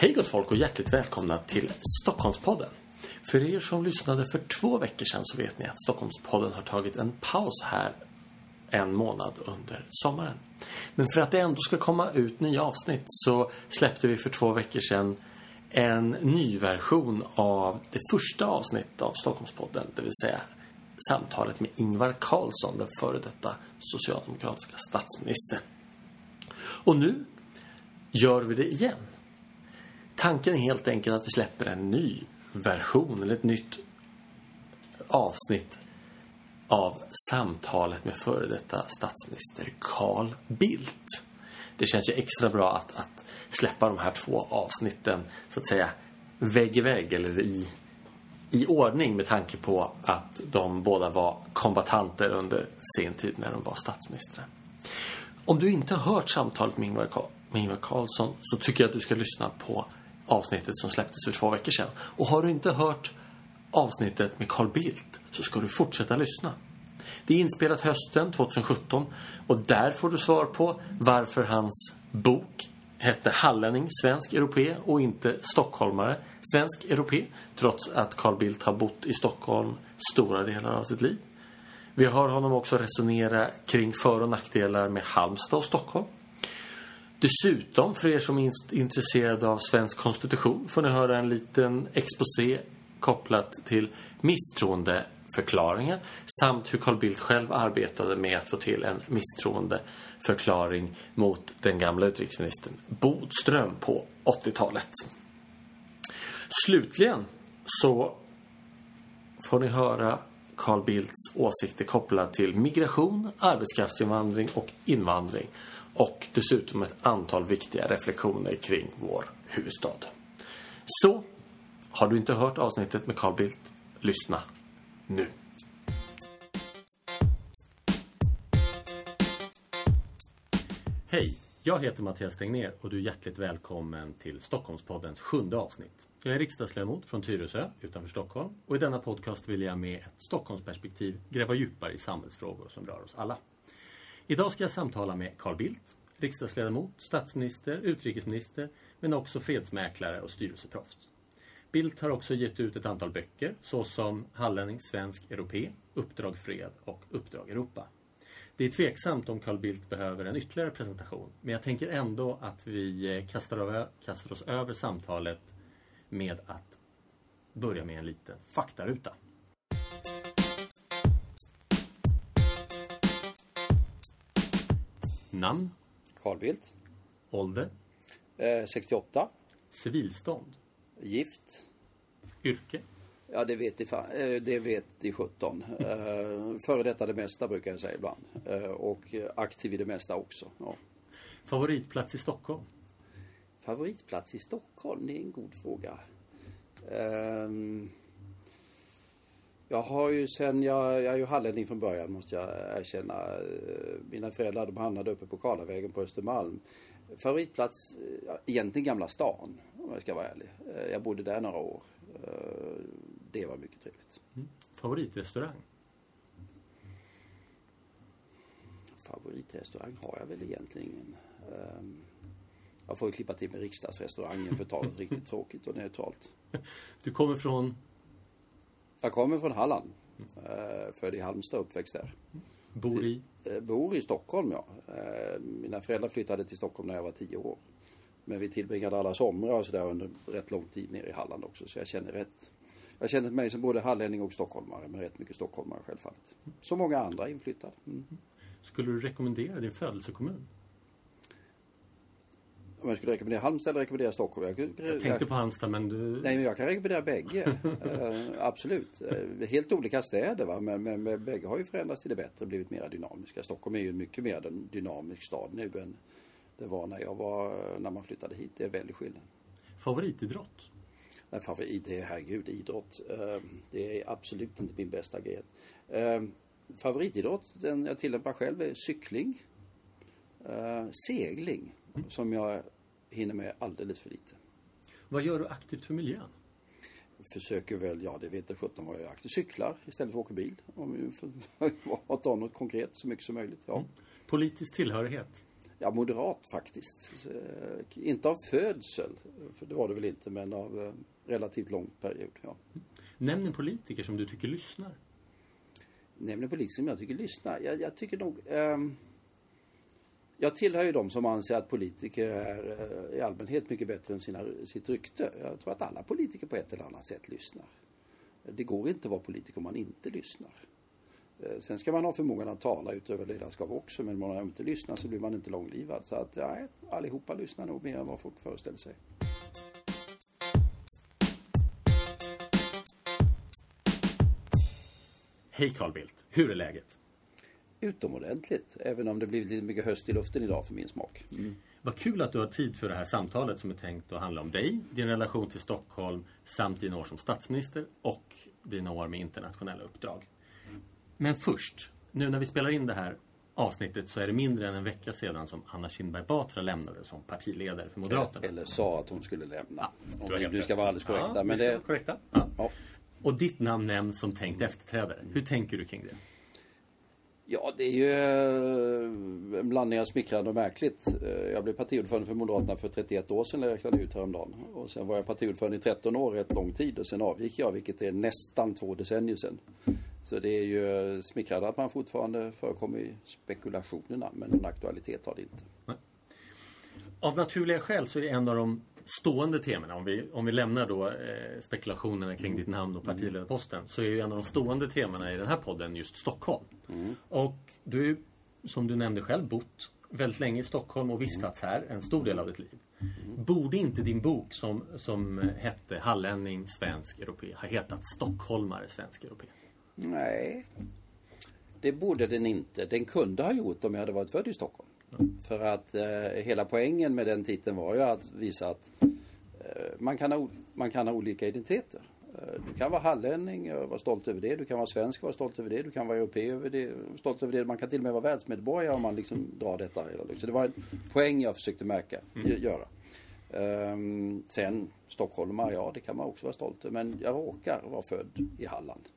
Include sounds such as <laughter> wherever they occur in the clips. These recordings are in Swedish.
Hej gott folk och hjärtligt välkomna till Stockholmspodden. För er som lyssnade för två veckor sedan så vet ni att Stockholmspodden har tagit en paus här en månad under sommaren. Men för att det ändå ska komma ut nya avsnitt så släppte vi för två veckor sedan en ny version av det första avsnittet av Stockholmspodden, det vill säga samtalet med Ingvar Carlsson, den före detta socialdemokratiska statsministern. Och nu gör vi det igen. Tanken är helt enkelt att vi släpper en ny version eller ett nytt avsnitt av samtalet med före detta statsminister Carl Bildt. Det känns ju extra bra att, att släppa de här två avsnitten så att säga vägg i vägg eller i, i ordning med tanke på att de båda var kombatanter under sin tid när de var statsministrar. Om du inte har hört samtalet med Ingvar, med Ingvar Carlsson så tycker jag att du ska lyssna på avsnittet som släpptes för två veckor sedan. Och har du inte hört avsnittet med Carl Bildt så ska du fortsätta lyssna. Det är inspelat hösten 2017 och där får du svar på varför hans bok hette Hallänning, svensk europé och inte stockholmare, svensk europé trots att Carl Bildt har bott i Stockholm stora delar av sitt liv. Vi hör honom också resonera kring för och nackdelar med Halmstad och Stockholm. Dessutom, för er som är intresserade av svensk konstitution får ni höra en liten exposé kopplat till misstroendeförklaringar samt hur Carl Bildt själv arbetade med att få till en misstroendeförklaring mot den gamla utrikesministern Bodström på 80-talet. Slutligen så får ni höra Carl Bildts åsikter kopplat till migration, arbetskraftsinvandring och invandring och dessutom ett antal viktiga reflektioner kring vår huvudstad. Så, har du inte hört avsnittet med Carl Bildt, lyssna nu. Hej, jag heter Mattias Tegnér och du är hjärtligt välkommen till Stockholmspoddens sjunde avsnitt. Jag är riksdagsledamot från Tyresö utanför Stockholm och i denna podcast vill jag med ett Stockholmsperspektiv gräva djupare i samhällsfrågor som rör oss alla. Idag ska jag samtala med Carl Bildt, riksdagsledamot, statsminister, utrikesminister men också fredsmäklare och styrelseproffs. Bildt har också gett ut ett antal böcker såsom Hallänning, svensk europé, Uppdrag fred och Uppdrag Europa. Det är tveksamt om Carl Bildt behöver en ytterligare presentation men jag tänker ändå att vi eh, kastar, över, kastar oss över samtalet med att börja med en liten faktaruta. Namn? Carl Bildt. Ålder? Eh, 68. Civilstånd? Gift. Yrke? Ja, det vet de, fan, eh, det vet de 17. Eh, före detta det mesta brukar jag säga ibland. Eh, och aktiv i det mesta också. Ja. Favoritplats i Stockholm? Favoritplats i Stockholm? Det är en god fråga. Um, jag har ju sen, jag, jag är ju hallänning från början måste jag erkänna. Mina föräldrar de hamnade uppe på Karlavägen på Östermalm. Favoritplats, egentligen Gamla stan om jag ska vara ärlig. Jag bodde där några år. Det var mycket trevligt. Mm. Favoritrestaurang? Favoritrestaurang har jag väl egentligen ingen. Ehm, jag får ju klippa till med riksdagsrestaurangen för att ta det <laughs> riktigt tråkigt och neutralt. Du kommer från? Jag kommer från Halland. Mm. Född i Halmstad, uppväxt där. Bor i? Eh, bor i Stockholm, ja. Eh, mina föräldrar flyttade till Stockholm när jag var tio år. Men vi tillbringade alla somrar och sådär under rätt lång tid nere i Halland också. Så jag känner rätt. Jag känner mig som både hallänning och stockholmare, men rätt mycket stockholmare självfallet. Som många andra inflyttade. Mm. Skulle du rekommendera din födelsekommun? Om jag skulle rekommendera Halmstad eller rekommendera Stockholm? Jag, jag tänkte på Halmstad men du... Nej men jag kan rekommendera bägge. uh, absolut. Uh, helt olika städer va. Men, men, men bägge har ju förändrats till det bättre, blivit mer dynamiska. Stockholm är ju mycket mer en dynamisk stad nu än det var när jag var, när man flyttade hit. Det är väldigt skillnad. Favoritidrott? Nej, favorit, herregud, idrott. Uh, det är absolut inte min bästa gren. Favoritidrott, den jag tillämpar själv är cykling. segling som jag hinner med alldeles för lite. Vad gör du aktivt för miljön? Försöker väl, ja det vet inte sjutton vad jag gör aktivt. Cyklar istället för att åka bil. Om vi får <laughs> ta något konkret så mycket som möjligt. Ja. Mm. Politisk tillhörighet? Ja, moderat faktiskt. Eh, inte av födsel, för det var det väl inte, men av eh, relativt lång period. Ja. Nämn en politiker som du tycker lyssnar. Nämn en politiker som jag tycker lyssnar. Jag, jag tycker nog... ehm, jag tillhör ju de som anser att politiker är eh, i allmänhet mycket bättre än sina, sitt rykte. Jag tror att alla politiker på ett eller annat sätt lyssnar. Det går inte att vara politiker om man inte lyssnar. Eh, sen ska man ha förmågan att tala utöver ledarskap också, men om man inte lyssnar så blir man inte långlivad. Så att, nej, allihopa lyssnar nog mer än vad folk föreställer sig. Hej Carl Bildt, hur är läget? Utomordentligt, även om det blivit lite mycket höst i luften idag för min smak. Vad kul att du har tid för det här samtalet som är tänkt att handla om dig, din relation till Stockholm samt dina år som statsminister och dina år med internationella uppdrag. Men först, nu när vi spelar in det här avsnittet så är det mindre än en vecka sedan som Anna Kinberg Batra lämnade som partiledare för Moderaterna. Eller sa att hon skulle lämna. Du Om vi nu ska vara alldeles korrekta. Ja, men det, korrekta. Ja. ja. Och ditt namn nämns som tänkt efterträdare. Hur tänker du kring det? Ja, det är ju eh, en blandning av smickrande och märkligt. Eh, jag blev partiordförande för Moderaterna för 31 år sedan, jag räknade ut häromdagen. Och sen var jag partiordförande i 13 år, rätt lång tid. Och sen avgick jag, vilket är nästan två decennier sedan. Så det är ju eh, smickrande att man fortfarande förekommer i spekulationerna, men någon aktualitet har det inte. Av naturliga skäl så är det en av de stående temana, om vi, om vi lämnar då eh, spekulationerna kring ditt namn och partiledarposten, så är ju en av de stående temana i den här podden just Stockholm. Och du, som du nämnde själv, bott väldigt länge i Stockholm och vistats här en stor del av ditt liv. Borde inte din bok som, som hette Hallänning, svensk, europé ha hetat Stockholmare, svensk, europé? Nej, det borde den inte. Den kunde ha gjort om jag hade varit född i Stockholm. För att eh, hela poängen med den titeln var ju att visa att eh, man, kan ha, man kan ha olika identiteter. Eh, du kan vara hallänning och vara stolt över det. Du kan vara svensk och vara stolt över det. Du kan vara europé över det, stolt över det. Man kan till och med vara världsmedborgare om man liksom drar detta. Så det var en poäng jag försökte märka, gö- göra. Ehm, sen stockholmare, ja det kan man också vara stolt över. Men jag råkar vara född i Halland.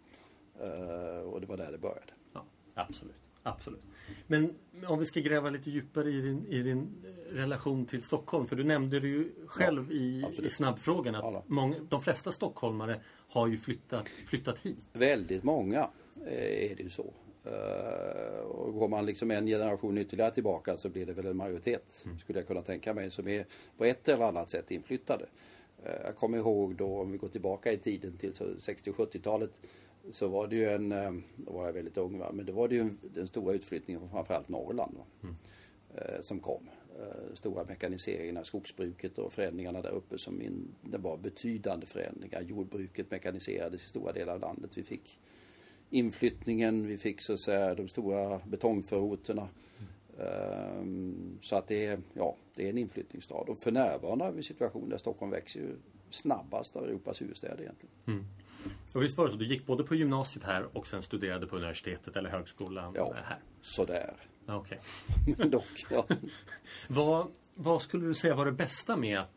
Eh, och det var där det började. Ja, absolut. Absolut. Men om vi ska gräva lite djupare i din, i din eh, relation till Stockholm. För du nämnde det ju själv i, i absolut. snabbfrågan att Ja, många, de flesta stockholmare har ju flyttat, flyttat hit. Väldigt många eh, är det ju så. Eh, och går man liksom en generation ytterligare tillbaka så blir det väl en majoritet, skulle jag kunna tänka mig, som är på ett eller annat sätt inflyttade. Jag kommer ihåg då, om vi går tillbaka i tiden till så 60 och 70-talet, så var det ju en, eh, då var jag väldigt ung va, men det var det ju en, den stora utflyttningen från framförallt Norrland va, eh, som kom. Eh, stora mekaniseringen av skogsbruket och förändringarna där uppe som in, det var betydande förändringar. Jordbruket mekaniserades i stora delar av landet. Vi fick inflyttningen, vi fick så att säga de stora betongförorterna. Ehm, så att det är, ja, det är en inflyttningsstad. Och för närvarande har vi en situation där Stockholm växer ju snabbast av Europas huvudstäder egentligen. Och visst var det så? Du gick både på gymnasiet här och sen studerade på universitetet eller högskolan Ja. här? Sådär. Okej. Men <laughs> dock, ja. <laughs> Vad, vad skulle du säga var det bästa med att,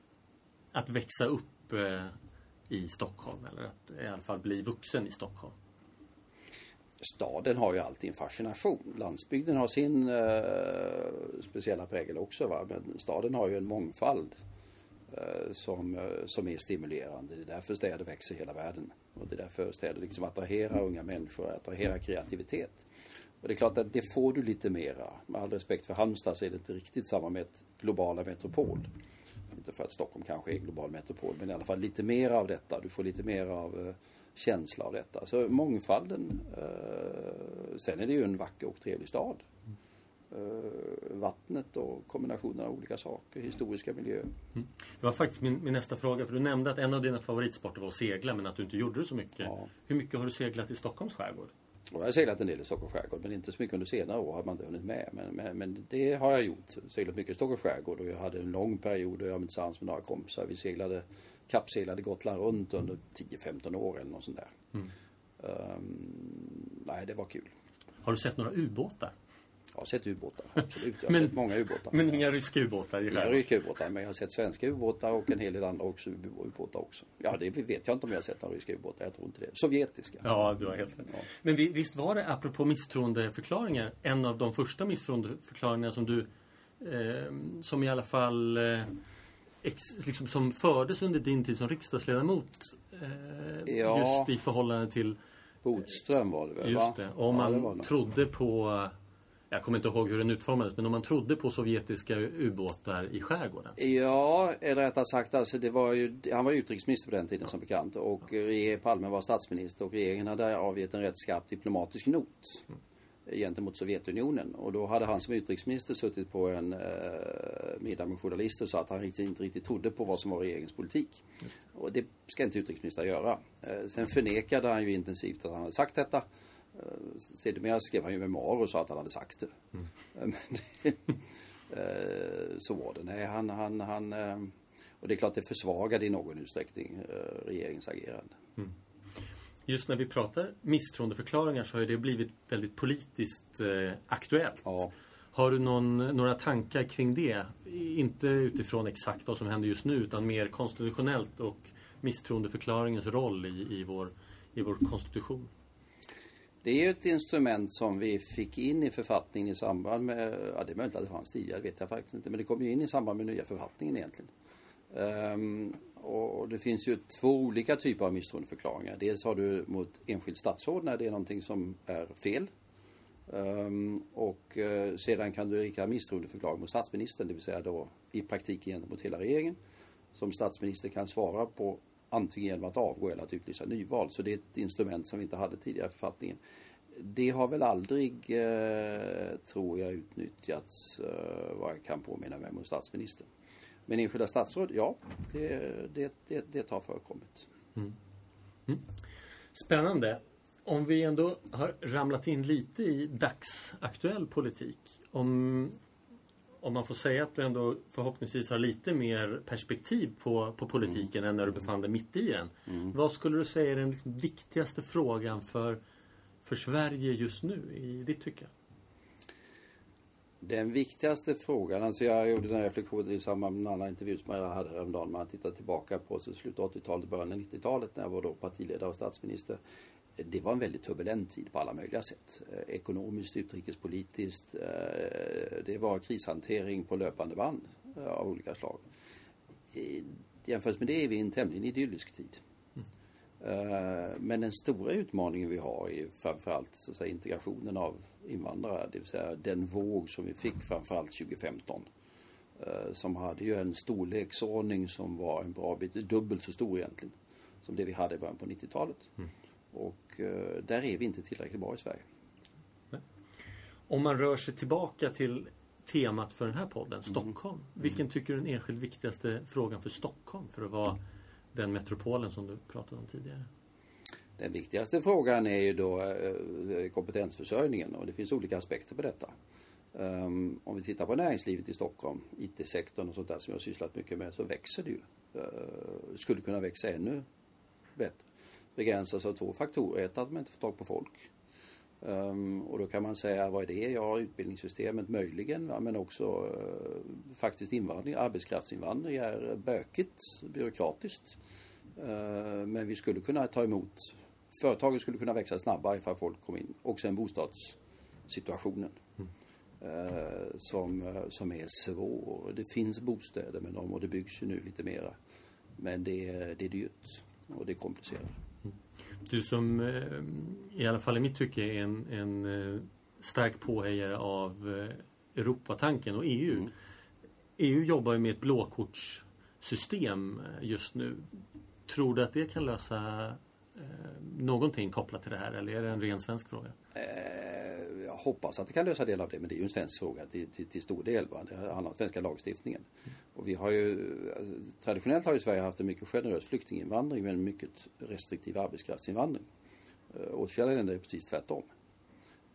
att växa upp eh, i Stockholm? Eller att i alla fall bli vuxen i Stockholm? Staden har ju alltid en fascination. Landsbygden har sin eh, speciella prägel också va. Men staden har ju en mångfald eh, Eh, som, eh, som är stimulerande. Det är därför städer växer i hela världen. Och det är därför städer liksom attraherar unga människor, attraherar kreativitet. Och det är klart att det får du lite mera. Med all respekt för Halmstad så är det inte riktigt samma med ett globala metropol. Inte för att Stockholm kanske är en global metropol, men i alla fall lite mer av detta. Du får lite mer av eh, känsla av detta. Så mångfalden. Eh, sen är det ju en vacker och trevlig stad. Eh, vattnet och kombinationen av olika saker, historiska miljöer. Det var faktiskt min, min nästa fråga. För du nämnde att en av dina favoritsporter var att segla men att du inte gjorde det så mycket. Ja. Hur mycket har du seglat i Stockholms skärgård? Och jag har seglat en del i Stockholms skärgård, men inte så mycket under senare år har man inte hunnit med. Men, men, men det har jag gjort. Seglat mycket i Stockholms skärgård och jag hade en lång period då jag tillsammans med några kompisar, vi seglade, kappseglade Gotland runt under 10-15 år eller något sånt där. Ehm, nej, det var kul. Har du sett några ubåtar? Jag har sett ubåtar, <laughs> absolut. Jag har Men- sett många ubåtar. Men inga ryska ubåtar Inga ryska ubåtar, men jag har sett svenska ubåtar och en hel del andra också, ub- ubåtar också. Ja, det vet jag inte om jag har sett några ryska ubåtar, jag tror inte det. Sovjetiska. Ja, du har helt rätt. Ja. Men vi- visst var det, apropå misstroendeförklaringar, en av de första misstroendeförklaringarna som du eh, som i alla fall eh, ex, liksom, som fördes under din tid som riksdagsledamot. Eh, Ja. Just i förhållande till Bodström var det väl? Just det. Om Ja, man det. trodde på jag kommer inte ihåg hur den utformades, men om man trodde på sovjetiska ubåtar i skärgården. Ja, eller rättare sagt, alltså det var ju, han var utrikesminister på den tiden som bekant och Palme var statsminister och regeringen hade avgett en rätt skarp diplomatisk not gentemot Sovjetunionen. Och då hade han som utrikesminister suttit på en eh, middag med journalister sa att han riktigt, inte riktigt trodde på vad som var regeringens politik. Och det ska inte utrikesministrar göra. Eh, sen förnekade han ju intensivt att han hade sagt detta. Sedermera skrev han ju memoarer och sa att han hade sagt det. Eh, <laughs> Men det eh, så var det. Nej, han, han, han eh, och det är klart det försvagade i någon utsträckning eh, regeringens agerande. Just när vi pratar misstroendeförklaringar så har det blivit väldigt politiskt aktuellt. Ja. Har du någon, några tankar kring det? Inte utifrån exakt vad som händer just nu utan mer konstitutionellt och misstroendeförklaringens roll i, i, vår, i vår konstitution. Det är ju ett instrument som vi fick in i författningen i samband med, ja det är möjligt att det fanns tidigare, det vet jag faktiskt inte, men det kom ju in i samband med nya författningen egentligen. Um, och det finns ju två olika typer av misstroendeförklaringar. Dels har du mot enskilt statsråd när det är någonting som är fel. Um, och uh, sedan kan du rikta misstroendeförklaring mot statsministern, det vill säga då i praktiken gentemot hela regeringen. Som statsminister kan svara på antingen genom att avgå eller att utlysa nyval. Så det är ett instrument som vi inte hade tidigare i författningen. Det har väl aldrig, eh, tror jag, utnyttjats eh, vad jag kan påminna mig mot statsministern. Men enskilda statsråd, ja, det, det, det, det har förekommit. Mm. Mm. Spännande. Om vi ändå har ramlat in lite i dagsaktuell politik. Om, om man får säga att du ändå förhoppningsvis har lite mer perspektiv på, på politiken än när du befann dig mitt i den. Vad skulle du säga är den viktigaste frågan för, för Sverige just nu i ditt tycke? Den viktigaste frågan, alltså jag gjorde den här reflektionen i samband med en annan intervju som jag hade häromdagen. Man tittar tillbaka på slutet av 80-talet, början av 90-talet när jag var då partiledare och statsminister. Det var en väldigt turbulent tid på alla möjliga sätt. Eh, ekonomiskt, utrikespolitiskt. Eh, det var krishantering på löpande band eh, av olika slag. Jämfört med det är vi i en tämligen idyllisk tid. Men den stora utmaningen vi har är framförallt så att säga, integrationen av invandrare. Det vill säga den våg som vi fick framförallt 2015. Som hade ju en storleksordning som var en bra bit, dubbelt så stor egentligen. Som det vi hade i början på 90-talet. Och eh, där är vi inte tillräckligt bra i Sverige. Om man rör sig tillbaka till temat för den här podden, Stockholm. Vilken tycker du är den enskilt viktigaste frågan för Stockholm för att vara den metropolen som du pratade om tidigare? Den viktigaste frågan är ju då eh, kompetensförsörjningen och det finns olika aspekter på detta. Um, om vi tittar på näringslivet i Stockholm, IT-sektorn och sånt där som jag har sysslat mycket med, så växer det ju. Uh, skulle kunna växa ännu bättre. Begränsas av två faktorer. Ett, att man inte får tag på folk. Um, och då kan man säga, vad är det? Ja, utbildningssystemet möjligen, men också uh, faktiskt invandring, arbetskraftsinvandring är bökigt, byråkratiskt. Uh, men vi skulle kunna ta emot, företagen skulle kunna växa snabbare ifall folk kom in. Och sen bostadssituationen. Uh, som, uh, som är svår. Det finns bostäder med dem och det byggs ju nu lite mera. Men det, det är dyrt och det är komplicerat. Du som eh, i alla fall i mitt tycke är en, en eh, stark påhejare av eh, Europatanken och EU. EU jobbar ju med ett blåkortssystem just nu. Tror du att det kan lösa eh, någonting kopplat till det här eller är det en ren svensk fråga? Jag hoppas att det kan lösa del av det, men det är ju en svensk fråga till, till, till stor del. Va? Det handlar om svenska lagstiftningen. Och vi har ju, alltså, traditionellt har ju Sverige haft en mycket generös flyktinginvandring men en mycket restriktiv arbetskraftsinvandring. Eh, Åtskilliga länder är precis tvärtom.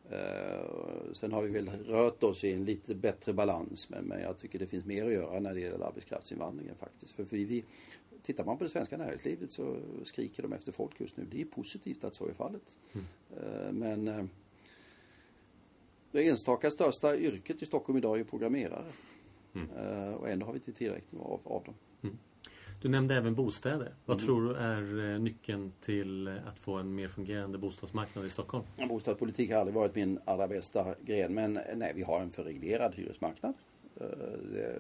Eh, sen har vi väl rört oss i en lite bättre balans men, men jag tycker det finns mer att göra när det gäller arbetskraftsinvandringen faktiskt. För vi, vi, tittar man på det svenska näringslivet så skriker de efter folk just nu. Det är positivt att så är fallet. Eh, men det enstaka största yrket i Stockholm idag är programmerare. Eh, och ändå har vi inte tillräckligt av, av dem. Du nämnde även bostäder. Vad tror du är eh, nyckeln till eh, att få en mer fungerande bostadsmarknad i Stockholm? Bostadspolitik har aldrig varit min allra bästa gren men nej, vi har en för reglerad hyresmarknad.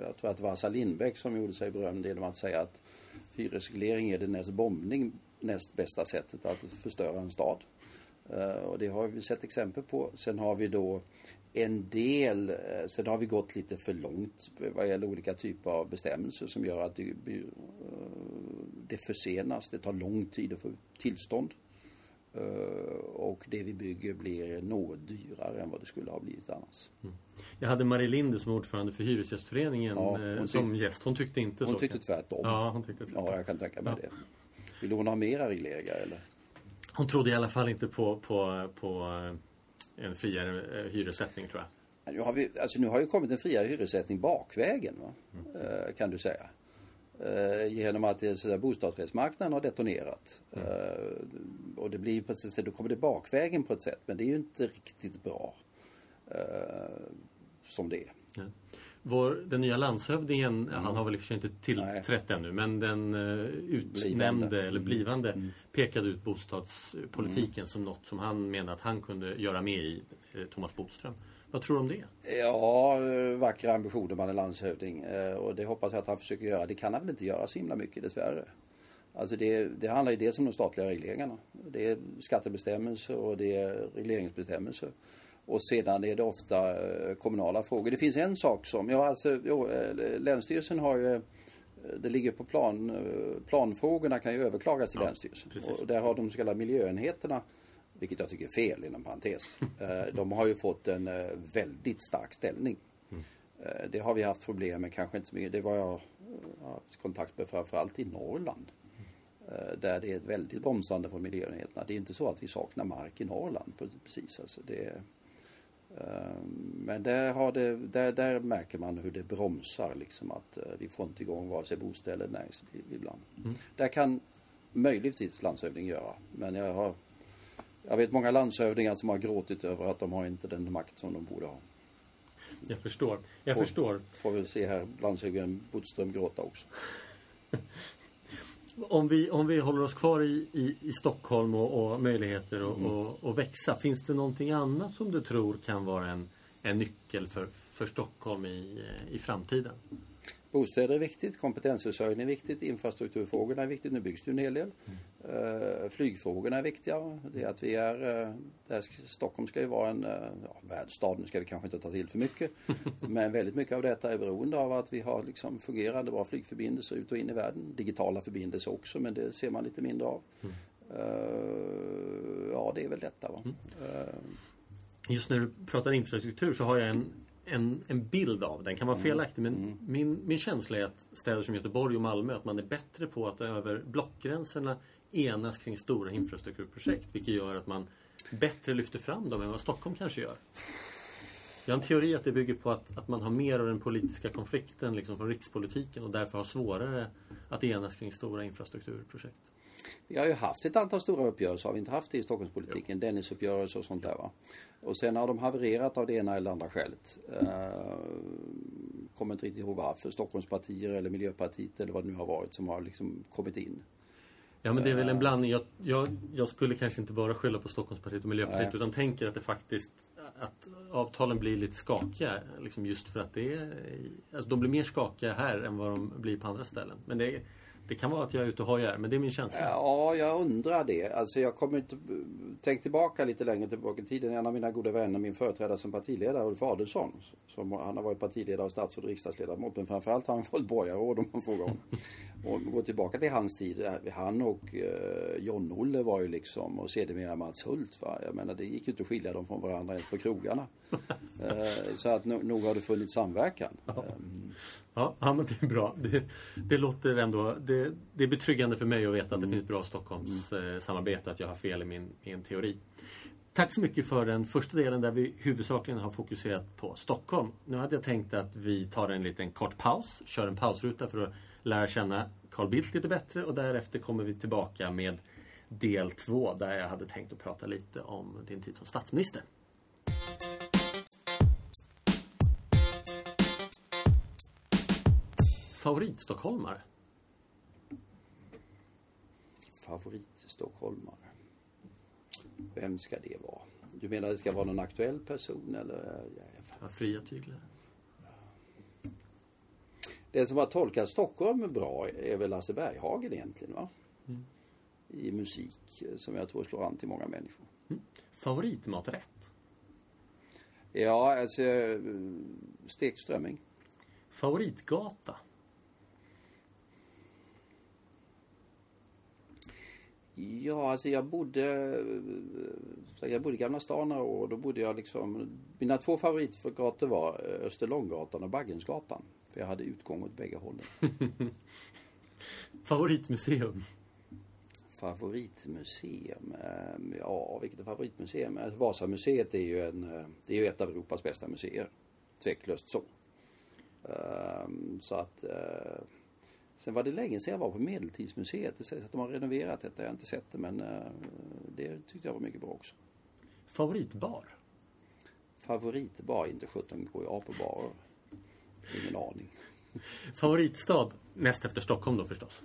Jag tror att Assa Lindbeck som gjorde sig berömd genom att säga att hyresreglering är det näst bombning näst bästa sättet att förstöra en stad. Eh, Och det har vi sett exempel på. Sen har vi då en del, eh, sen har vi gått lite för långt vad gäller olika typer av bestämmelser som gör att det, eh, det försenas, det tar lång tid att få tillstånd. Och det vi bygger blir något dyrare än vad det skulle ha blivit annars. Jag hade Marie Linde som ordförande för Hyresgästföreningen Ja, hon som gäst. Hon tyckte inte så. Hon tyckte tvärtom. Ja, hon tyckte tvärtom. Ja, jag kan tänka mig Ja. det. Vill hon ha mera regleringar eller? Hon trodde i alla fall inte på, på, på eh, en friare eh, hyressättning tror jag. Nu har, vi, alltså nu har ju kommit en friare hyressättning bakvägen va? Eh, kan du säga. Genom att bostadsrättsmarknaden har detonerat. Eh, och det blir sätt, då kommer det bakvägen på ett sätt. Men det är ju inte riktigt bra. Som det är. Vår, den nya landshövdingen, han har väl i och för sig inte tillträtt ännu, men den uh, utnämnde Blivande. eller blivande pekade ut bostadspolitiken som något som han menade att han kunde göra med i, eh, Thomas Bodström. Vad tror du om det? Ja, vackra ambitioner man är landshövding. Eh, Och det hoppas jag att han försöker göra. Det kan han väl inte göra så himla mycket dessvärre. Alltså det, det handlar ju dels om de statliga regleringarna. Det är skattebestämmelser och det är regleringsbestämmelser. Och sedan är det ofta eh, kommunala frågor. Det finns en sak som, ja alltså, jo, eh, Länsstyrelsen har ju eh, det ligger på plan, planfrågorna kan ju överklagas till Ja, Länsstyrelsen. precis. Och där har de så kallade miljöenheterna, vilket jag tycker är fel inom parentes. <laughs> De har ju fått en väldigt stark ställning. Eh, Det har vi haft problem med, kanske inte så mycket. Det var jag har haft kontakt med framförallt i Norrland. Där det är ett väldigt bromsande från miljöenheterna. Det är inte så att vi saknar mark i Norrland precis. Alltså det, men där, har det, där, där märker man hur det bromsar liksom att eh, vi får inte igång vare sig bostäder eller näringsliv ibland. Där kan möjligtvis landshövding göra. Men jag har jag vet många landshövdingar som har gråtit över att de har inte den makt som de borde ha. Jag förstår. Jag Får- förstår. Får väl se här landshövdingen Bodström gråta också. <laughs> Om vi, om vi håller oss kvar i, i, i Stockholm och, och möjligheter att Mm. och, och växa. Finns det någonting annat som du tror kan vara en, en nyckel för, för Stockholm i, i framtiden? Bostäder är viktigt, kompetensförsörjning är viktigt, infrastrukturfrågorna är viktigt. Nu byggs det en hel del. Eh, flygfrågorna är viktiga. Det är att vi är, eh, där Stockholm ska ju vara en eh, ja, världsstad, nu ska vi kanske inte ta till för mycket. <laughs> Men väldigt mycket av detta är beroende av att vi har liksom fungerande bra flygförbindelser ut och in i världen. Digitala förbindelser också, men det ser man lite mindre av. Eh, ja, det är väl detta va. Eh, Just när du pratar infrastruktur så har jag en, en, en bild av den. kan vara felaktig men min, min känsla är att städer som Göteborg och Malmö att man är bättre på att över blockgränserna enas kring stora infrastrukturprojekt. Vilket gör att man bättre lyfter fram dem än vad Stockholm kanske gör. Jag har en teori att det bygger på att, att man har mer av den politiska konflikten liksom från rikspolitiken och därför har svårare att enas kring stora infrastrukturprojekt. Vi har ju haft ett antal stora uppgörelser, har vi inte haft det i Stockholmspolitiken? Dennisuppgörelser och sånt där va. Och sen har de havererat av det ena eller andra skälet. Uh, kommer inte riktigt ihåg varför. Stockholmspartier eller Miljöpartiet eller vad det nu har varit som har liksom kommit in. Ja men det är väl en blandning. Jag, jag, jag skulle kanske inte bara skylla på Stockholmspartiet och Miljöpartiet Nej. utan tänker att det faktiskt att avtalen blir lite skakiga liksom just för att det är alltså de blir mer skakiga här än vad de blir på andra ställen. Men det, det kan vara att jag är ute och hojar men det är min känsla. Ja, jag undrar det. Alltså jag kommer inte... Tänk tillbaka lite längre tillbaka i tiden. En av mina goda vänner, min företrädare som partiledare, Ulf Adelsohn. Som, han har varit partiledare och statsråd och riksdagsledamot. Men framförallt har han <laughs> fått borgarråd om man frågar honom. och gå tillbaka till hans tid. Han och eh, John-Olle var ju liksom, och sedermera Mats Hult. Va? Jag menar det gick ju inte att skilja dem från varandra ens på krogarna. <laughs> eh, så att no, nog har det funnits samverkan. Ehm, Ja, ja men det är bra. Det, det låter ändå det, det är betryggande för mig att veta att det finns bra Stockholms eh, samarbete att jag har fel i min, min teori. Tack så mycket för den första delen där vi huvudsakligen har fokuserat på Stockholm. Nu hade jag tänkt att vi tar en liten kort paus, kör en pausruta för att lära känna Carl Bildt lite bättre och därefter kommer vi tillbaka med del två där jag hade tänkt att prata lite om din tid som statsminister. Favoritstockholmare? Favoritstockholmare. Vem ska det vara? Du menar det ska vara någon aktuell person eller? Ja, fria tyglar. Den som har tolkat Stockholm bra är väl Lasse Berghagen egentligen va? I musik som jag tror slår an till många människor. Favoritmaträtt? Ja, alltså eh, stekt strömming. Favoritgata? Ja, alltså jag bodde, jag bodde i Gamla stan några år och då bodde jag liksom, mina två favoritgator var eh, Österlånggatan och Baggensgatan. För jag hade utgång åt bägge hållen. <laughs> Favoritmuseum? Favoritmuseum? eh, Ja, vilket är favoritmuseum? Eh, Vasamuseet är ju, en, det är ju ett av Europas bästa museer. Tveklöst så. Så att Sen var det länge sedan jag var på Medeltidsmuseet. Det sägs att de har renoverat detta. Jag har inte sett det men eh, det tyckte jag var mycket bra också. Favoritbar? Favoritbar? Inte sjutton går jag på barer. Ingen aning. Favoritstad? Näst efter Stockholm då förstås.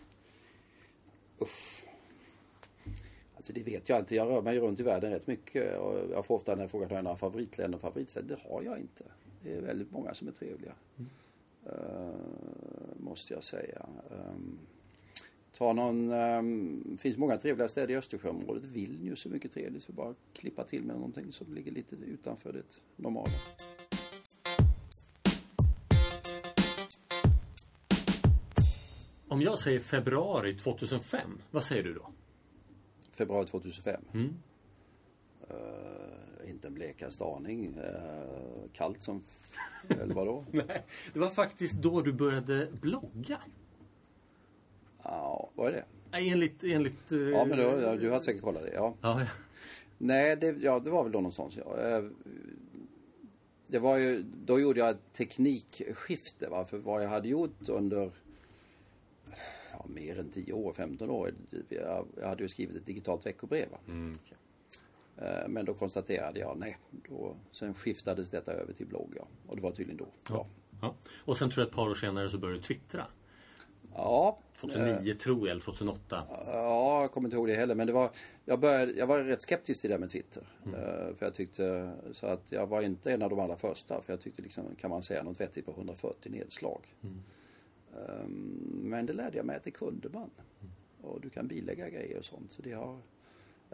Usch. Alltså det vet jag inte. Jag rör mig runt i världen rätt mycket. Och jag får ofta när jag frågar om jag har favoritländer och favoritstäder. Det har jag inte. Det är väldigt många som är trevliga. Eh, måste jag säga. Um, ta någon, um, finns många trevliga städer i Östersjöområdet. Vilnius är mycket trevligt för bara att klippa till med någonting som ligger lite utanför det normala. Om jag säger februari 2005, vad säger du då? Februari 2005. Mm. Eh, inte en blekaste aning. Eh, kallt som... eller vadå? <laughs> Nej, det var faktiskt då du började blogga. Ja, vad är det? Enligt... enligt eh, Ja, men då, ja, du har säkert kollat det. Ja. Ja, ja. Nej, det, ja, det var väl då någonstans. Ja. Det var ju, då gjorde jag ett teknikskifte. Va? För vad jag hade gjort under ja, mer än 10 år, 15 år. Jag, jag hade ju skrivit ett digitalt veckobrev. Va? Mm. Eh, Men då konstaterade jag, nej, då, sen skiftades detta över till blogg. Ja. Och det var tydligen då. Ja. Ja. Och sen tror jag ett par år senare så började du twittra. Ja, 2009 tror jag, eller 2008. Ja, jag kommer inte ihåg det heller. Men det var, jag, började, jag var rätt skeptisk till det där med Twitter. Eh, För jag tyckte, så att jag var inte en av de allra första. För jag tyckte liksom, kan man säga något vettigt på 140 nedslag. Eh, Men det lärde jag mig att det kunde man. Och du kan bilägga grejer och sånt. Så det har,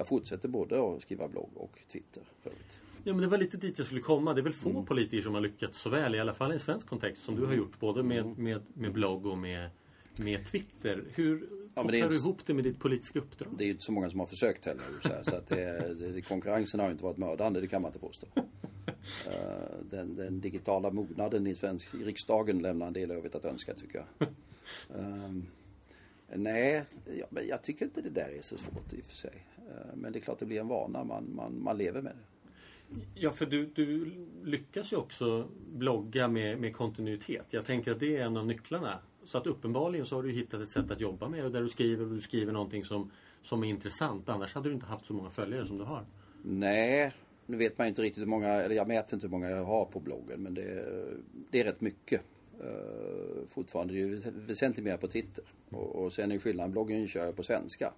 jag fortsätter både att skriva blogg och Twitter för övrigt. Ja men det var lite dit jag skulle komma. Det är väl få Mm. politiker som har lyckats så väl, i alla fall i en svensk kontext, som du har gjort. Både Mm. med, med, med blogg och med, med Twitter. Hur Ja, kopplar du ihop det med ditt politiska uppdrag? Det är ju inte så många som har försökt heller. Så, här, så att det, det, konkurrensen har inte varit mördande, det kan man inte påstå. <laughs> Eh, Den, den digitala mognaden i svensk i riksdagen lämnar en del övrigt att önska tycker jag. <laughs> Ehm, nej, ja, men jag tycker inte det där är så svårt i och för sig. Eh, Men det är klart det blir en vana, man, man, man lever med det. Ja, för du, du lyckas ju också blogga med, med kontinuitet. Jag tänker att det är en av nycklarna. Så att uppenbarligen så har du hittat ett sätt att jobba med och där du skriver och du skriver någonting som, som är intressant. Annars hade du inte haft så många följare som du har. Nej, nu vet man inte riktigt hur många, eller jag mäter inte hur många jag har på bloggen men det, det är rätt mycket. Uh, fortfarande, det är ju väsentligt mer på Twitter. Och, och sen är skillnaden, bloggen kör jag på svenska.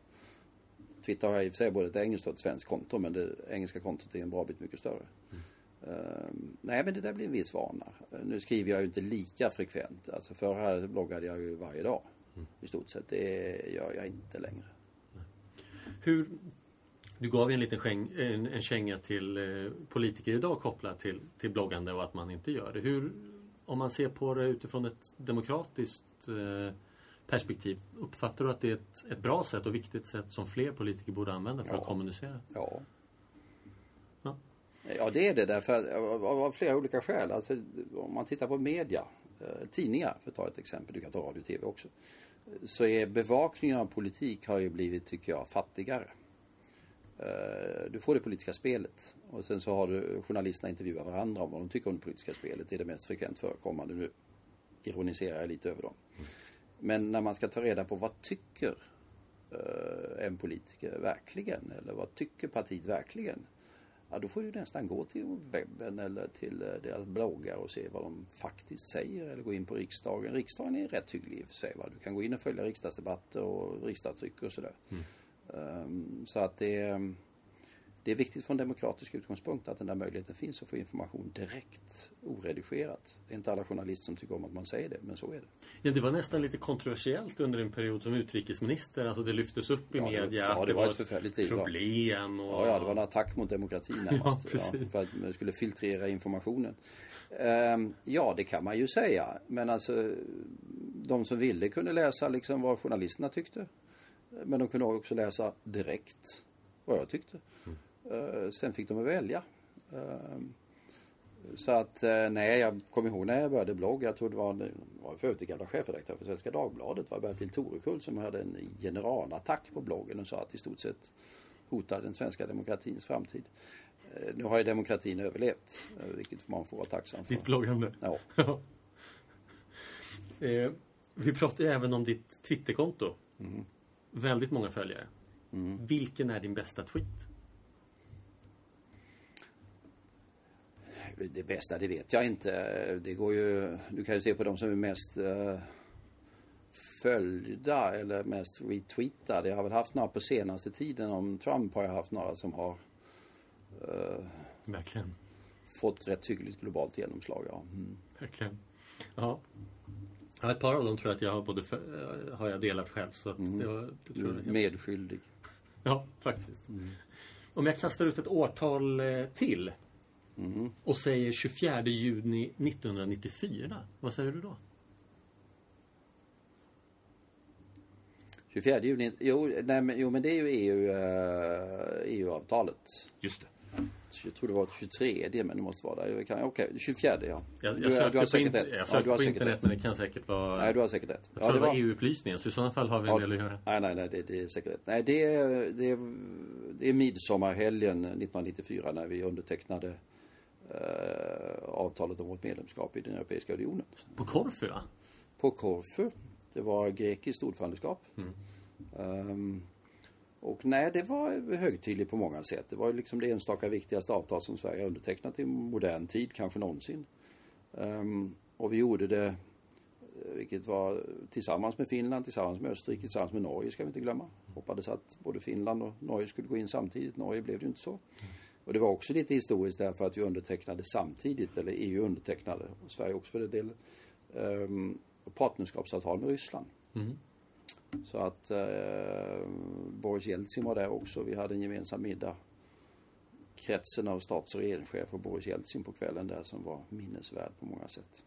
Twitter har jag i och för sig både ett engelskt och ett svenskt konto men det engelska kontot är en bra bit mycket större. Eh, nej men det där blir en viss vana. Uh, nu skriver jag ju inte lika frekvent. Alltså förr här bloggade jag ju varje dag. I stort sett. Det gör jag inte längre. Hur, du gav ju en liten skäng, en, en känga till eh, politiker idag kopplat till, till bloggande och att man inte gör det. Hur, om man ser på det utifrån ett demokratiskt eh, perspektiv, uppfattar du att det är ett, ett bra sätt och viktigt sätt som fler politiker borde använda för Ja. att kommunicera? Ja. Ja. Ja, det är det därför av, av flera olika skäl. Alltså, om man tittar på media, eh, tidningar för att ta ett exempel, du kan ta radio och tv också. Så är bevakningen av politik har ju blivit, tycker jag, fattigare. Eh, Du får det politiska spelet och sen så har du journalisterna intervjuar varandra om vad de tycker om det politiska spelet. Det är det mest frekvent förekommande. Nu ironiserar jag lite över dem. Men när man ska ta reda på vad tycker eh, en politiker verkligen? Eller vad tycker partiet verkligen? Ja, då får du nästan gå till webben eller till eh, deras bloggar och se vad de faktiskt säger. Eller gå in på riksdagen. Riksdagen är rätt hygglig i och för sig. Va? Du kan gå in och följa riksdagsdebatter och riksdagstryck och sådär. Ehm, så att det är... det är viktigt från demokratisk utgångspunkt att den där möjligheten finns att få information direkt, oredigerat. Det är inte alla journalister som tycker om att man säger det, men så är det. Ja, det var nästan lite kontroversiellt under en period som utrikesminister. Alltså det lyftes upp i Ja, det- media ja, att det var ett förfärligt liv, ja. problem. Och... Ja, ja, det var en attack mot demokratin <laughs> närmast. precis. för att man skulle filtrera informationen. Ehm, ja, det kan man ju säga. Men alltså, de som ville kunde läsa liksom vad journalisterna tyckte. Men de kunde också läsa direkt vad jag tyckte. Eh, sen fick de välja. Ehm, så att, eh, nej, jag kommer ihåg när jag började blogga. Jag tror det var, det var för övrigt gamla chefredaktör för Svenska Dagbladet. var Bertil Torekull som hade en generalattack på bloggen och sa att i stort sett hotar den svenska demokratins framtid. Eh, Nu har ju demokratin överlevt, eh, vilket man får vara tacksam för. Ditt bloggande. Ja. <laughs> eh, vi pratade även om ditt Twitterkonto. Mm. Väldigt många följare. Vilken är din bästa tweet? Det bästa, det vet jag inte. Det går ju, du kan ju se på de som är mest eh, följda eller mest retweetade. Jag har väl haft några på senaste tiden. Om Trump har jag haft några som har eh, Verkligen. fått rätt hyggligt globalt genomslag. Ja. Mm. Verkligen. Ja. ja. Ett par av dem tror jag att jag har både för, har jag delat själv. Så att det var, det Du tror är jag. medskyldig. Ja, faktiskt. Om jag kastar ut ett årtal eh, till och säger 24 juni 1994. Vad säger du då? 24 juni, jo, nej, men, jo men det är ju EU, eh, EU-avtalet. Just det. Jag tror det var 23 men det måste vara där. Okej, 24 ja. Jag, Du- jag du har sökte på, säkert in, rätt. jag Ja, sökte på internet rätt. men det kan säkert vara... Nej, du har säkert rätt. jag tror det var EU-upplysningen så i sådana fall har vi en del att göra. Nej, nej, nej, det, det är säkert rätt. Nej, det är, det är, det är midsommarhelgen 1994 när vi undertecknade eh, avtalet om vårt medlemskap i den Europeiska unionen. På Korfu va? På Korfu. Det var grekiskt ordförandeskap. Ehm, och nej, det var högtidligt på många sätt. Det var liksom det enstaka viktigaste avtal som Sverige har undertecknat i modern tid, kanske någonsin. Ehm, och vi gjorde det, eh, vilket var tillsammans med Finland, tillsammans med Österrike, tillsammans med Norge ska vi inte glömma. Hoppades att både Finland och Norge skulle gå in samtidigt. Norge blev det ju inte så. Och det var också lite historiskt därför att vi undertecknade samtidigt, eller EU undertecknade, och Sverige också för det del, um, partnerskapsavtal med Ryssland. Så att eh, Boris Jeltsin var där också. Vi hade en gemensam middag. Kretsen av stats och regeringschefer och Boris Jeltsin på kvällen där som var minnesvärd på många sätt.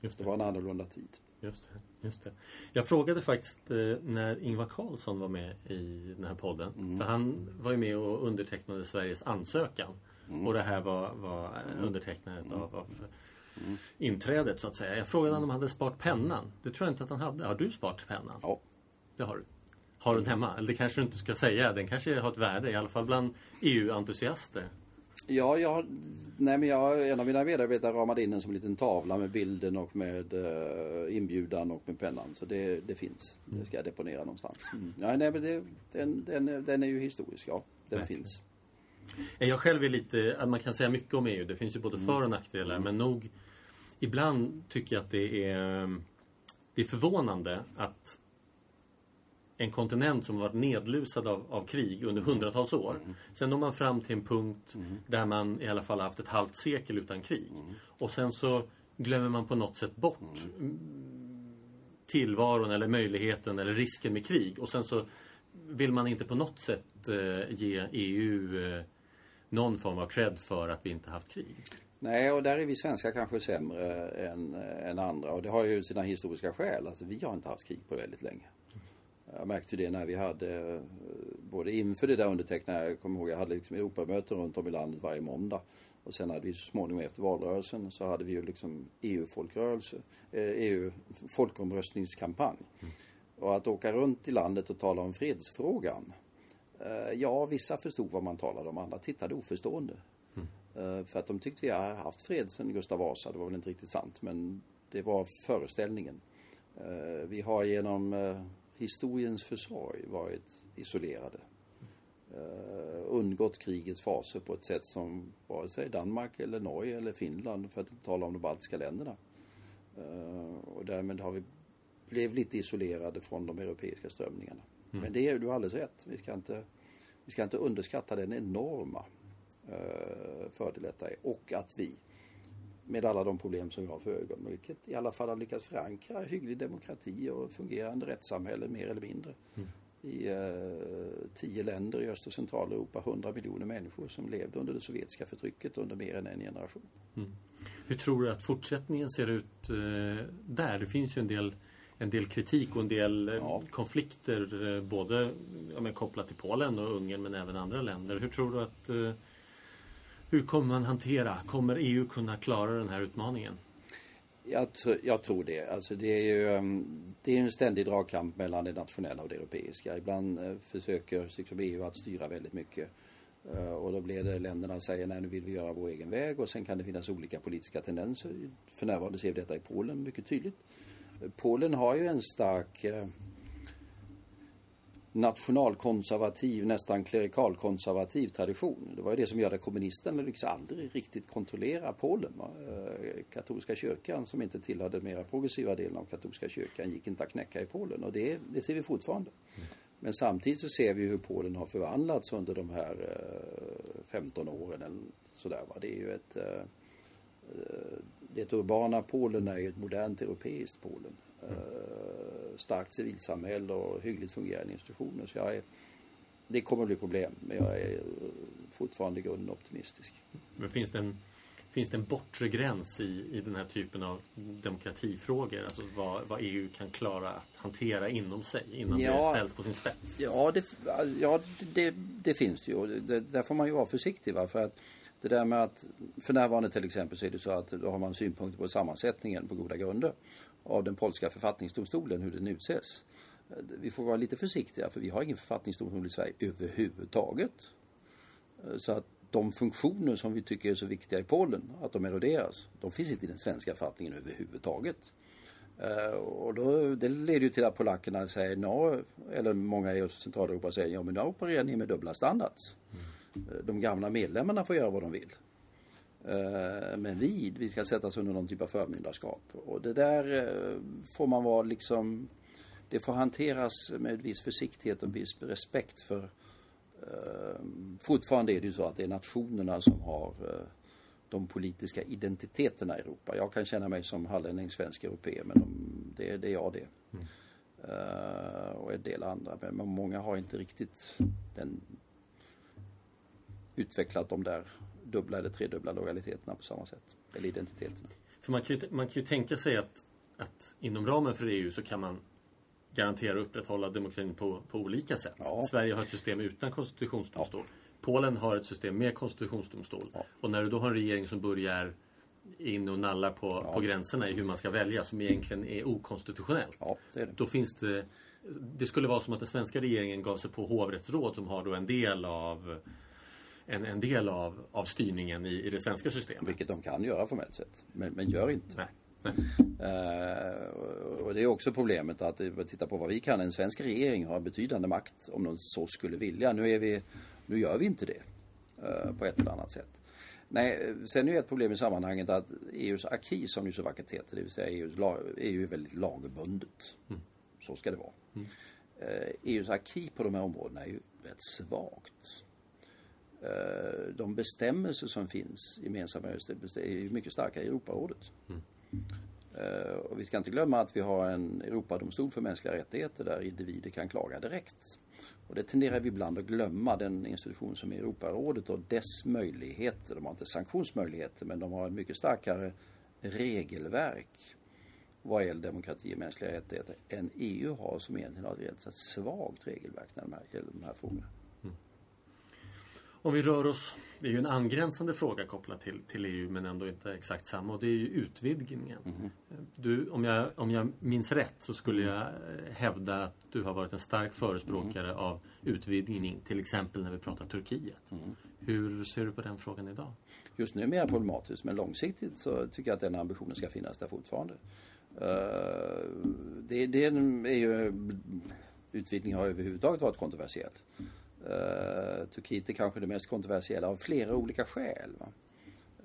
Just Det det. var en annorlunda tid. Just det, just det. Jag frågade faktiskt eh, när Ingvar Carlsson var med i den här podden. Mm. För han var ju med och undertecknade Sveriges ansökan. Mm. Och det här var, var eh, undertecknandet av, av inträdet så att säga. Jag frågade honom om han hade sparat pennan. Det tror jag inte att han hade. Har du sparat pennan? Ja. Det har du. Har du den hemma? Eller det kanske du inte ska säga. Den kanske har ett värde. I alla fall bland EU-entusiaster. Ja, jag, nej men jag, en av mina medarbetare ramade in den som en liten tavla med bilden och med eh, inbjudan och med pennan. Så det, det finns. Det ska jag deponera någonstans. Mm. Ja, nej men det, den, den, den är ju historisk, ja. Den Verkligen. finns. Jag själv är lite, man kan säga mycket om EU. Det finns ju både för och nackdelar. Men nog, ibland tycker jag att det är, det är förvånande att en kontinent som varit nedlusad av, av krig under hundratals år. Sen når man fram till en punkt där man i alla fall har haft ett halvt sekel utan krig. Och sen så glömmer man på något sätt bort mm, tillvaron eller möjligheten eller risken med krig. Och sen så vill man inte på något sätt eh, ge EU eh, någon form av cred för att vi inte haft krig. Nej, och där är vi svenskar kanske sämre än, än andra. Och det har ju sina historiska skäl. Alltså vi har inte haft krig på väldigt länge. Jag märkte ju det när vi hade, eh, både inför det där undertecknandet, jag kommer ihåg jag hade liksom Europamöten runt om i landet varje måndag. Och sen hade vi så småningom efter valrörelsen så hade vi ju liksom EU-folkrörelse, eh, EU-folkomröstningskampanj. Och att åka runt i landet och tala om fredsfrågan. Eh, ja, vissa förstod vad man talade om, andra tittade oförstående. Mm. För att de tyckte vi har haft fred sedan Gustav Vasa, det var väl inte riktigt sant men det var föreställningen. Vi har genom historiens försorg varit isolerade. Eh, Undgått krigets faser på ett sätt som vare sig Danmark eller Norge eller Finland, för att inte tala om de baltiska länderna. Eh, Och därmed har vi blev lite isolerade från de europeiska strömningarna. Men det är du har alldeles rätt. Vi ska inte Vi ska inte underskatta den enorma eh, fördel detta är och att vi med alla de problem som vi har för ögonblicket i alla fall har lyckats förankra hygglig demokrati och fungerande rättssamhälle mer eller mindre. Mm. I eh, tio länder i Öst och Centraleuropa, hundra miljoner människor som levde under det sovjetiska förtrycket under mer än en generation. Mm. Hur tror du att fortsättningen ser ut eh, där? Det finns ju en del en del kritik och en del eh, ja. konflikter eh, både ja, kopplat till Polen och Ungern men även andra länder. Hur tror du att eh, hur kommer man hantera? Kommer EU kunna klara den här utmaningen? Jag, jag, tror det. Alltså det är ju ehm, det är en ständig dragkamp mellan det nationella och det europeiska. Ibland eh, försöker liksom EU att styra väldigt mycket. Eh, och då blir det länderna säger nej nu vill vi göra vår egen väg och sen kan det finnas olika politiska tendenser. För närvarande ser vi detta i Polen mycket tydligt. Polen har ju en stark eh, nationalkonservativ, nästan klerikalkonservativ tradition. Det var ju det som gör att kommunisterna lyckas aldrig riktigt kontrollera Polen. Eh, katolska kyrkan som inte tillhörde den mera progressiva delen av katolska kyrkan gick inte att knäcka i Polen och det, det ser vi fortfarande. Men samtidigt så ser vi hur Polen har förvandlats under de här eh, 15 åren eller sådär va. Det är ju ett eh, det urbana Polen är ju ett modernt europeiskt Polen. Mm starkt civilsamhälle och hyggligt fungerande institutioner. Så jag är, det kommer att bli problem, men jag är fortfarande i grunden optimistisk. Men finns det en, finns det en bortre gräns i, i den här typen av demokratifrågor? Alltså vad, vad EU kan klara att hantera inom sig innan ja, det ställs på sin spets? Ja, det, ja, det, det finns det ju. Det, där får man ju vara försiktig. Va? För att det där med att för närvarande till exempel så är det så att då har man synpunkter på sammansättningen på goda grunder av den polska författningsdomstolen hur den utses. Vi får vara lite försiktiga för vi har ingen författningsdomstol i Sverige överhuvudtaget. Så att de funktioner som vi tycker är så viktiga i Polen, att de eroderas, de finns inte i den svenska författningen överhuvudtaget. Uh, och då, det leder ju till att polackerna säger no, eller många i Öst Centraleuropa säger ja men nu opererar ni med dubbla standards. Mm. Uh, de gamla medlemmarna får göra vad de vill. Eh, men vi, vi ska sättas under någon typ av förmyndarskap. Och det där eh, får man vara liksom, det får hanteras med viss försiktighet och viss respekt för eh, fortfarande är det ju så att det är nationerna som har de politiska identiteterna i Europa. Jag kan känna mig som hallänning, svensk, europé men de, det, det är jag det. Mm. Uh, och en del andra. Men många har inte riktigt den utvecklat de där dubbla eller tredubbla lojaliteterna på samma sätt. Eller identiteterna. För man kan ju, man kan ju tänka sig att, att inom ramen för EU så kan man garantera och upprätthålla demokratin på, på olika sätt. Ja. Sverige har ett system utan konstitutionsdomstol. Ja. Polen har ett system med konstitutionsdomstol. Ja. Och när du då har en regering som börjar in och nallar på, på gränserna i hur man ska välja som egentligen är okonstitutionellt. Det är det. Då finns det det skulle vara som att den svenska regeringen gav sig på hovrättsråd som har då en del av en, en del av, av styrningen i, i det svenska systemet. Vilket de kan göra formellt sett. Men, men gör inte. Nej. Nej. Uh, och det är också problemet att titta på vad vi kan. En svensk regering har betydande makt om de så skulle vilja. Nu, är vi, nu gör vi inte det uh, på ett eller annat sätt. Nej, sen är ju ett problem i sammanhanget att EUs acquis som det så vackert heter, det vill säga EUs lag, EU är väldigt lagbundet. Mm. Så ska det vara. Mm. Uh, EUs acquis på de här områdena är ju rätt svagt. Eh, de bestämmelser som finns gemensamma är ju mycket starka i Europarådet. Mm. Uh, och vi ska inte glömma att vi har en Europadomstol för mänskliga rättigheter där individer kan klaga direkt. Och det tenderar vi ibland att glömma, den institution som är Europarådet och dess möjligheter. De har inte sanktionsmöjligheter men de har ett mycket starkare regelverk vad gäller demokrati och mänskliga rättigheter än EU har som egentligen har ett svagt regelverk när det gäller de här frågorna. Om vi rör oss, det är ju en angränsande fråga kopplat till, till EU men ändå inte exakt samma och det är ju utvidgningen. Mm. Du, om, jag, om jag minns rätt så skulle jag eh, hävda att du har varit en stark förespråkare mm. av utvidgning till exempel när vi pratar Turkiet. Mm. Hur ser du på den frågan idag? Just nu är det problematiskt men långsiktigt så tycker jag att den ambitionen ska finnas där fortfarande. Uh, det, det är ju utvidgningen har överhuvudtaget varit kontroversiell. Uh, Turkiet är kanske det mest kontroversiella av flera olika skäl. Va?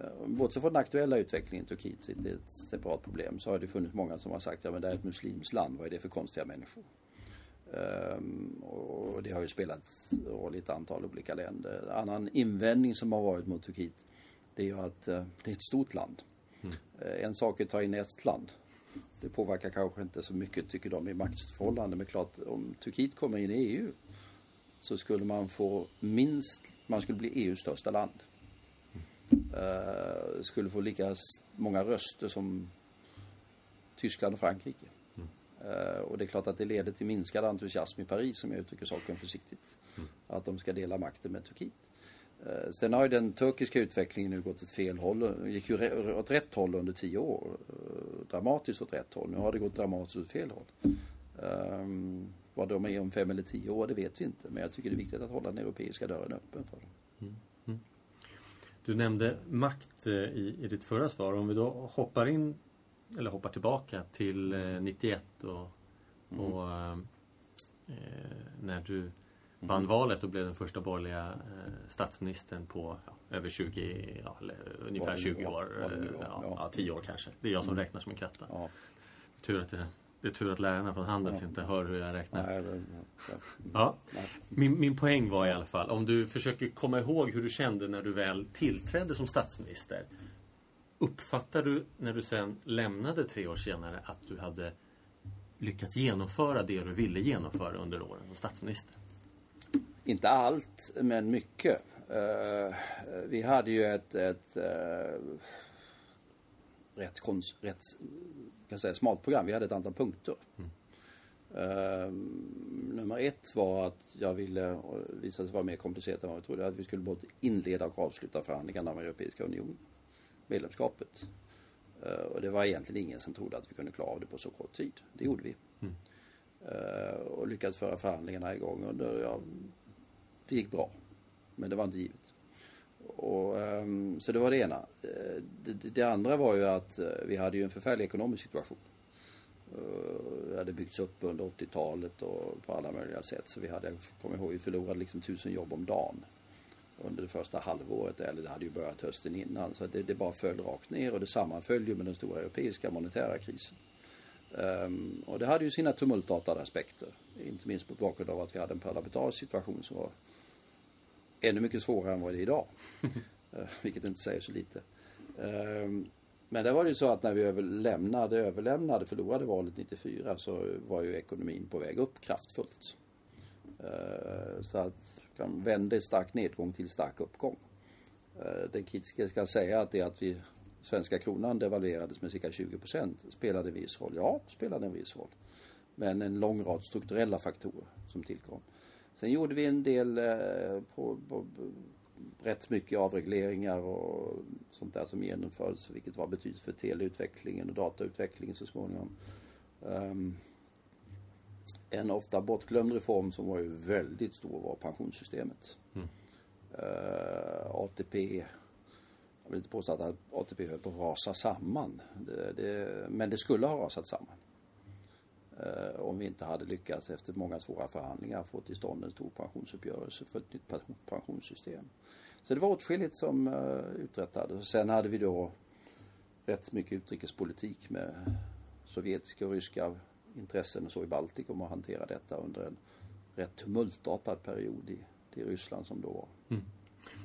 Uh, bortsett från den aktuella utvecklingen i Turkiet, det är ett separat problem, så har det funnits många som har sagt ja men det är ett muslimskt land, vad är det för konstiga människor? Ehm, och det har ju spelat roll i ett antal olika länder. En annan invändning som har varit mot Turkiet det är ju att eh, det är ett stort land. Mm. En sak är att ta in Estland. Det påverkar kanske inte så mycket tycker de i maktförhållande men klart om Turkiet kommer in i EU så skulle man få minst, man skulle bli EUs största land. Uh, skulle få lika många röster som Tyskland och Frankrike. Mm. Uh, och det är klart att det leder till minskad entusiasm i Paris om jag uttrycker saken försiktigt. Mm. Att de ska dela makten med Turkiet. Uh, sen har ju den turkiska utvecklingen nu gått åt fel håll. gick ju åt rätt håll under tio år. dramatiskt åt rätt håll. Nu har det gått dramatiskt åt fel håll. Um, vad de är om fem eller tio år, det vet vi inte. Men jag tycker det är viktigt att hålla den europeiska dörren öppen för dem. Mm. Mm. Du nämnde makt eh, i, i ditt förra svar. Om vi då hoppar in, eller hoppar tillbaka till 91 eh, och, mm. och eh, när du vann mm. valet och blev den första borgerliga eh, statsministern på ja, över 20, ja, ungefär 20 år. Ja, ja, 10 år kanske. Det är jag som mm. räknar som en kratta. Tur att det det är tur att lärarna från Handels inte hör hur jag räknar. Ja. Min, min poäng var i alla fall, om du försöker komma ihåg hur du kände när du väl tillträdde som statsminister. Uppfattar du när du sen lämnade tre år senare att du hade lyckats genomföra det du ville genomföra under åren som statsminister? Inte allt, men mycket. Uh, vi hade ju ett, ett uh, rätt, rätt kan säga, smalt program. Vi hade ett antal punkter. Mm. Uh, nummer ett var att jag ville, och visade sig vara mer komplicerat än vad jag trodde, att vi skulle både inleda och avsluta förhandlingarna med Europeiska unionen. Medlemskapet. Uh, och det var egentligen ingen som trodde att vi kunde klara av det på så kort tid. Det gjorde vi. Mm. Uh, och lyckades föra förhandlingarna igång under, ja, det gick bra. Men det var inte givet. Och, ehm, så det var det ena. Eh, det, det, andra var ju att eh, vi hade ju en förfärlig ekonomisk situation. Eh, det hade byggts upp under 80-talet och på alla möjliga sätt. Så vi hade, kom ihåg, vi förlorade liksom tusen jobb om dagen. Under det första halvåret, eller det hade ju börjat hösten innan. Så det, det bara föll rakt ner och det sammanföll ju med den stora europeiska monetära krisen. Um, och det hade ju sina tumultartade aspekter. Inte minst mot bakgrund av att vi hade en parlamentarisk situation som var ännu mycket svårare än vad det är idag. <laughs> Eh, vilket inte säger så lite. Ehm, men det var ju så att när vi lämnade, överlämnade, förlorade valet 94 så var ju ekonomin på väg upp kraftfullt. Eh, så att kan vända stark nedgång till stark uppgång. Eh, den kritiska ska säga att det att vi svenska kronan devalverades med cirka 20 procent spelade en viss roll. Ja, spelade en viss roll. Men en lång rad strukturella faktorer som tillkom. Sen gjorde vi en del eh, på, på, rätt mycket avregleringar och sånt där som genomfördes, vilket var betydelse för teleutvecklingen och datautvecklingen så småningom. Um, en ofta bortglömd reform som var ju väldigt stor var pensionssystemet. Mm. Uh, ATP, jag vill inte påstå att ATP höll på att rasa samman. Det, det, men det skulle ha rasat samman. Eh, om vi inte hade lyckats efter många svåra förhandlingar få till stånd en stor pensionsuppgörelse för ett nytt pensionssystem. Så det var åtskilligt som eh, uträttades. Sen hade vi då rätt mycket utrikespolitik med sovjetiska och ryska intressen och så i Baltikum och hantera detta under en rätt tumultartad period i, i Ryssland som då var. Mm.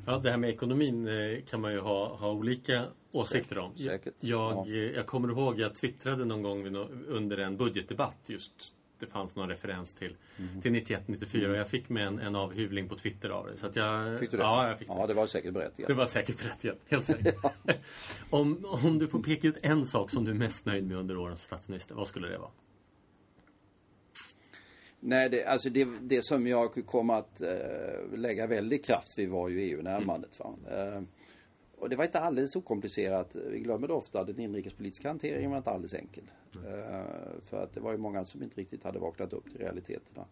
Ja, det här med ekonomin eh, kan man ju ha, ha olika åsikter om. Säkert. Jag, ja. Eh, jag kommer ihåg, jag twittrade någon gång under en budgetdebatt just det fanns någon referens till, mm. till 91-94 mm. och jag fick med en, en avhyvling på Twitter av det. Så jag, fick du det? Ja, jag fick det. Ja, det var säkert berättigat. Det var säkert berättigat, helt säkert. <laughs> om, om du får peka ut en sak som du är mest nöjd med under åren som statsminister, vad skulle det vara? Nej, det, alltså det, det som jag kom att uh, lägga väldigt kraft vid var ju EU-närmandet. Mm. Och det var inte alldeles okomplicerat. Vi glömmer det ofta. Den inrikespolitiska hanteringen var inte alldeles enkel. Mm. Uh, för att det var ju många som inte riktigt hade vaknat upp till realiteterna.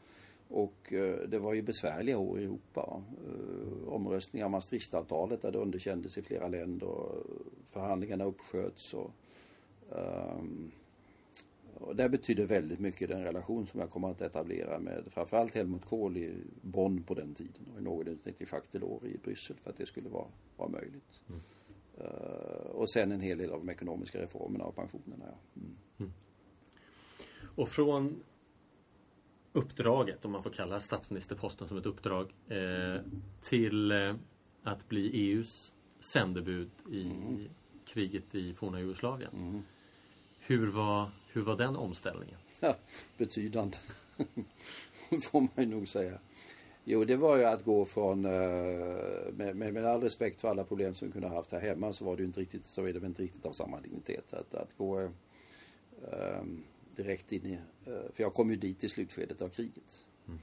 Och det var ju besvärliga år i Europa. omröstningar om Maastrichtavtalet där det underkändes i flera länder. Förhandlingarna uppsköts. Och, um, och det betyder väldigt mycket den relation som jag kommer att etablera med framförallt Helmut Kohl i Bonn på den tiden och i någon utsträckning Jacques Delors i Bryssel för att det skulle vara, vara möjligt. Mm. Uh, och sen en hel del av de ekonomiska reformerna och pensionerna. Ja. Mm. Mm. Och från uppdraget, om man får kalla statsministerposten som ett uppdrag, eh, till eh, att bli EUs sändebud i mm. kriget i forna Jugoslavien. Mm. Hur, var, hur var den omställningen? Ja, betydande. <laughs> får man ju nog säga. Jo, det var ju att gå från, eh, med, med, med all respekt för alla problem som vi kunde ha haft här hemma så var det ju inte riktigt, så är det inte riktigt av samma dignitet. Att, att gå um, direkt in i, uh, för jag kom ju dit i slutskedet av kriget. Mm.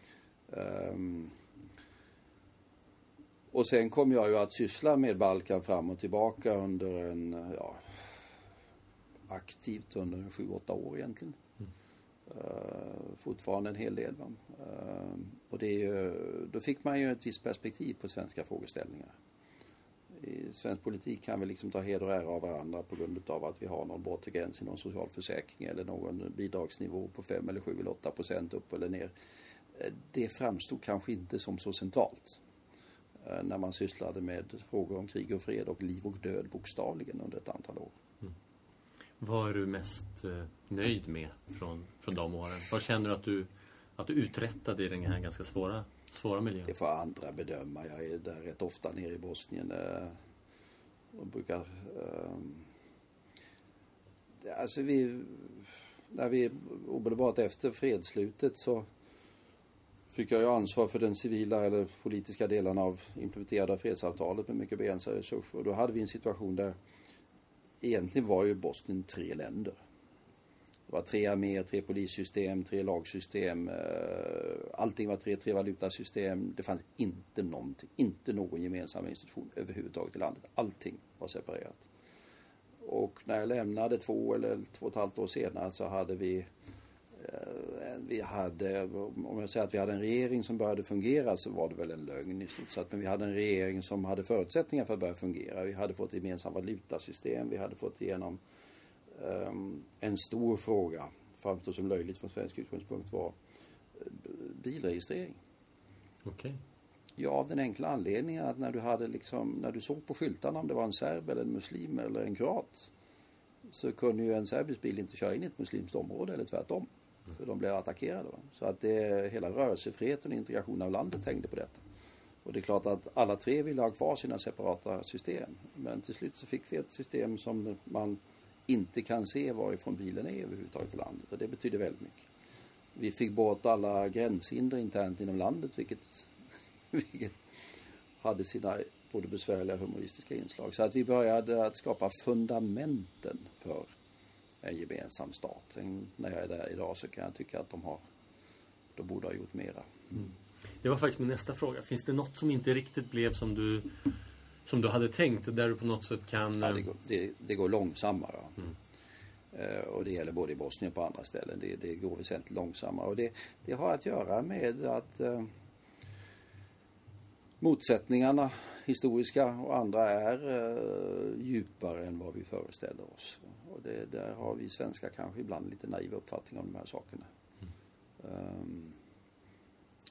Um, och sen kom jag ju att syssla med Balkan fram och tillbaka under en, ja, aktivt under sju, åtta år egentligen. Uh, fortfarande en hel del. Uh, och det är ju, då fick man ju ett visst perspektiv på svenska frågeställningar. I svensk politik kan vi liksom ta heder och ära av varandra på grund av att vi har någon bortre gräns i någon socialförsäkring eller någon bidragsnivå på 5 eller 7 eller 8 procent upp eller ner. Uh, det framstod kanske inte som så centralt när man sysslade med frågor om krig och fred och liv och död bokstavligen under ett antal år. Vad är du mest eh, nöjd med från, från de åren? Vad känner du att du, att du uträttade i den här ganska svåra, svåra miljön? Det får andra bedöma. Jag är där rätt ofta nere i Bosnien. Eh, och brukar... Um, alltså vi... När vi omedelbart efter fredsslutet så fick jag ju ansvar för den civila eller politiska delen av implementerade fredsavtalet med mycket begränsade resurser. Och då hade vi en situation där egentligen var ju Bosnien tre länder. Det var tre arméer, tre polissystem, tre lagsystem. Eh, allting var tre, tre valutasystem. Det fanns inte någonting, inte någon gemensam institution överhuvudtaget i landet. Allting var separerat. Och när jag lämnade två eller två och ett halvt år senare så hade vi vi hade, om jag säger att vi hade en regering som började fungera så var det väl en lögn i stort sett. Men vi hade en regering som hade förutsättningar för att börja fungera. Vi hade fått gemensamt valutasystem. Vi hade fått igenom um, en stor fråga, framstår som löjligt från svensk utgångspunkt, var eh, bilregistrering. Okej. Okay. Ja, av den enkla anledningen att när du hade liksom, när du såg på skyltarna om det var en serb eller en muslim eller en kroat så kunde ju en serbisk bil inte köra in i ett muslimskt område eller tvärtom. För de blev attackerade. Va? Så att det, hela rörelsefriheten och integrationen av landet hängde på detta. Och det är klart att alla tre ville ha kvar sina separata system. Men till slut så fick vi ett system som man inte kan se varifrån bilen är överhuvudtaget i landet. Och det betyder väldigt mycket. Vi fick bort alla gränshinder internt inom landet vilket, <laughs> vilket hade sina både besvärliga och humoristiska inslag. Så att vi började att skapa fundamenten för en gemensam stat. Sen när jag är där idag så kan jag tycka att de har, de borde ha gjort mera. Mm. Det var faktiskt min nästa fråga. Finns det något som inte riktigt blev som du, som du hade tänkt? Där du på något sätt kan... Ja, det, går, det, det går långsammare. Mm. Uh, och det gäller både i Bosnien och på andra ställen. Det, det går väsentligt långsammare. Och det, det har att göra med att uh, motsättningarna, historiska och andra, är uh, djupare än vad vi föreställer oss. Och det, där har vi svenskar kanske ibland lite naiva uppfattningar om de här sakerna. Mm. Um,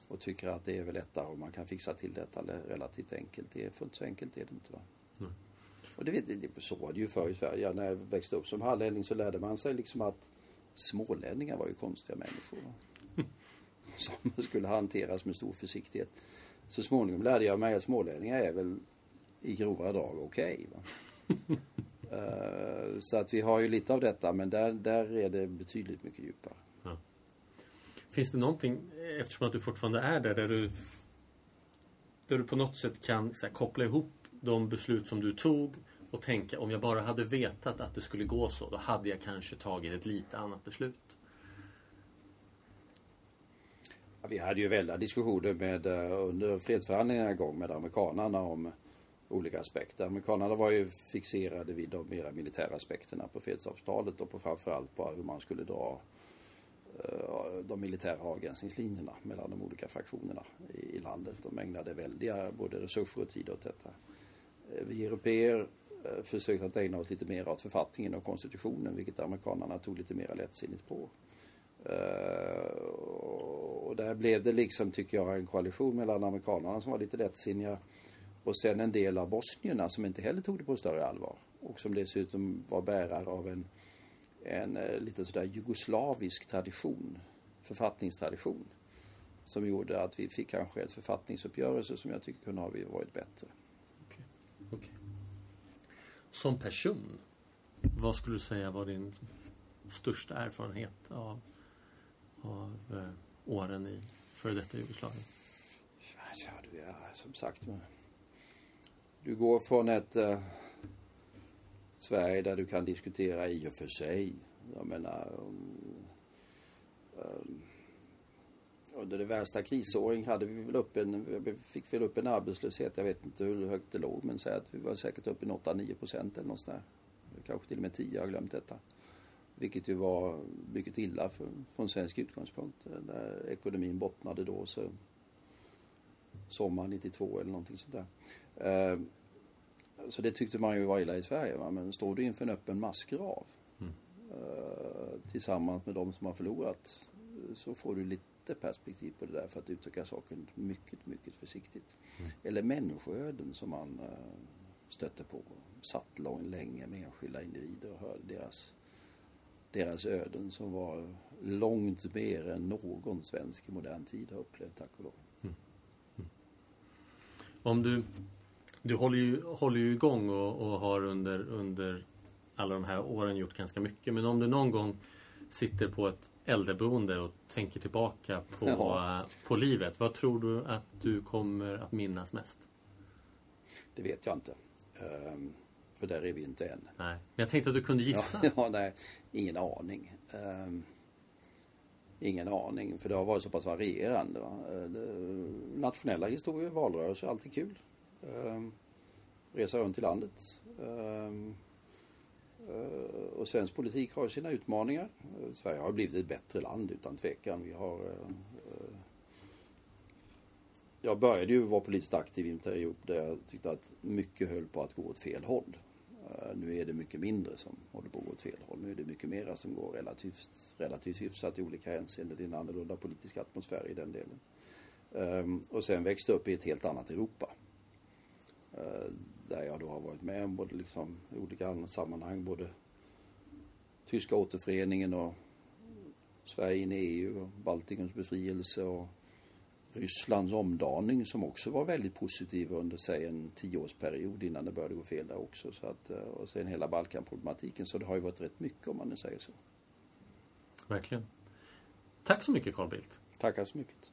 och tycker att det är väl lättare och man kan fixa till detta relativt enkelt. Det är fullt så enkelt är det inte va. Mm. Och det, vet, det, så var det ju förr i Sverige. När jag växte upp som hallänning så lärde man sig liksom att smålänningar var ju konstiga människor. <laughs> Som skulle hanteras med stor försiktighet. Så småningom lärde jag mig att smålänningar är väl i grova drag okej. Okay, Uh, <laughs> så att vi har ju lite av detta men där, där är det betydligt mycket djupare. Ja. Finns det någonting, eftersom att du fortfarande är där, där du, där du på något sätt kan här, koppla ihop de beslut som du tog och tänka om jag bara hade vetat att det skulle gå så, då hade jag kanske tagit ett lite annat beslut? Ja, vi hade ju väldiga diskussioner med, eh, under fredsförhandlingarna igång med amerikanerna om eh, olika aspekter. Amerikanerna var ju fixerade vid de mera militära aspekterna på fredsavtalet och på framförallt på hur man skulle dra eh, de militära avgränsningslinjerna mellan de olika fraktionerna i, landet. De ägnade väldiga både resurser och tid åt detta. Vi europeer försökte att ägna oss lite mer åt författningen och konstitutionen vilket amerikanerna tog lite mer lättsinnigt på. Eh, och där blev det liksom, tycker jag, en koalition mellan amerikanerna som var lite lättsinniga och sen en del av bosnierna som inte heller tog det på större allvar. Och som dessutom var bärare av en, en eh, lite sådär jugoslavisk tradition, författningstradition. som gjorde att vi fick kanske ett författningsuppgörelse som jag tycker kunde ha varit bättre. Okay. Okay. Som person, vad skulle du säga var din största erfarenhet av, av eh, åren i före detta Jugoslavien? Ja, du är som sagt du går från ett eh, Sverige där du kan diskutera i och för sig. Jag menar um, um, under det värsta krisåren hade vi väl upp en, vi fick väl upp en arbetslöshet, jag vet inte hur högt det låg, men säg att vi var säkert uppe i 8-9 procent eller något sånt där. Kanske till och med 10, jag har glömt detta. Vilket ju var mycket illa för, från svensk utgångspunkt. Där ekonomin bottnade då så sommar 92 eller någonting sånt där. Eh, så det tyckte man ju var illa i Sverige. Va? Men står du inför en öppen massgrav mm. eh, tillsammans med de som har förlorat så får du lite perspektiv på det där för att uttrycka saken mycket, mycket försiktigt. Mm. Eller människoöden som man eh, stötte på. Satt lång, länge med enskilda individer och hörde deras, deras öden som var långt mer än någon svensk i modern tid har upplevt, tack och lov. Mm. Mm. Om du du håller ju, håller ju igång och, och har under, under alla de här åren gjort ganska mycket. Men om du någon gång sitter på ett äldreboende och tänker tillbaka på, ja. på livet. Vad tror du att du kommer att minnas mest? Det vet jag inte. Um, för där är vi inte än. Nej. Men jag tänkte att du kunde gissa. Ja, <laughs> ja nej. Ingen aning. Um, ingen aning. För det har varit så pass varierande. Va? Uh, nationella historier, valrörelser, alltid kul. Um, resa runt i landet. Um, uh, och svensk politik har sina utmaningar. Uh, Sverige har blivit ett bättre land utan tvekan. Vi har jag började ju vara politiskt aktiv i en period där jag tyckte att mycket höll på att gå åt fel håll. Eh, nu är det mycket mindre som håller på att gå åt fel håll. Nu är det mycket mera som går relativt, relativt hyfsat i olika hänseenden. Det är en annorlunda politisk atmosfär i den delen. Um, och sen växte upp i ett helt annat Europa. Eh, där jag då har varit med om både liksom i olika sammanhang, både tyska återföreningen och Sverige in i EU och Baltikums befrielse och Rysslands omdaning som också var väldigt positiv under, säg en tioårsperiod innan det började gå fel där också. Så att, eh, och sen hela Balkanproblematiken. Så det har ju varit rätt mycket om man nu säger så. Verkligen. Tack så mycket Carl Bildt. Tackar så mycket.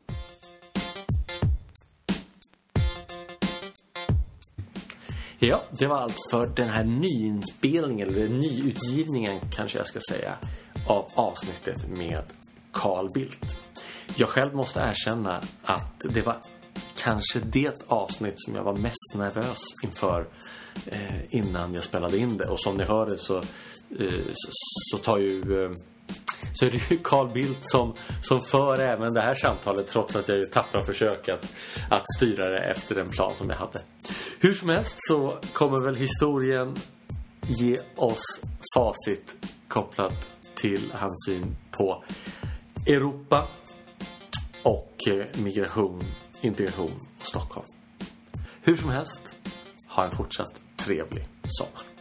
Ja, det var allt för den här nyinspelningen, eller nyutgivningen kanske jag ska säga, av avsnittet med Carl Bildt. Jag själv måste erkänna att det var kanske det avsnitt som jag var mest nervös inför eh, innan jag spelade in det. Och som ni hörde så, eh, så, så, tar ju... Eh, så är det ju Carl Bildt som, som för även det här samtalet trots att jag ju tappar försök att, att styra det efter den plan som jag hade. Hur som helst så kommer väl historien ge oss facit kopplat till hans syn på Europa och eh, migration, integration och Stockholm. Hur som helst, ha en fortsatt trevlig sommar.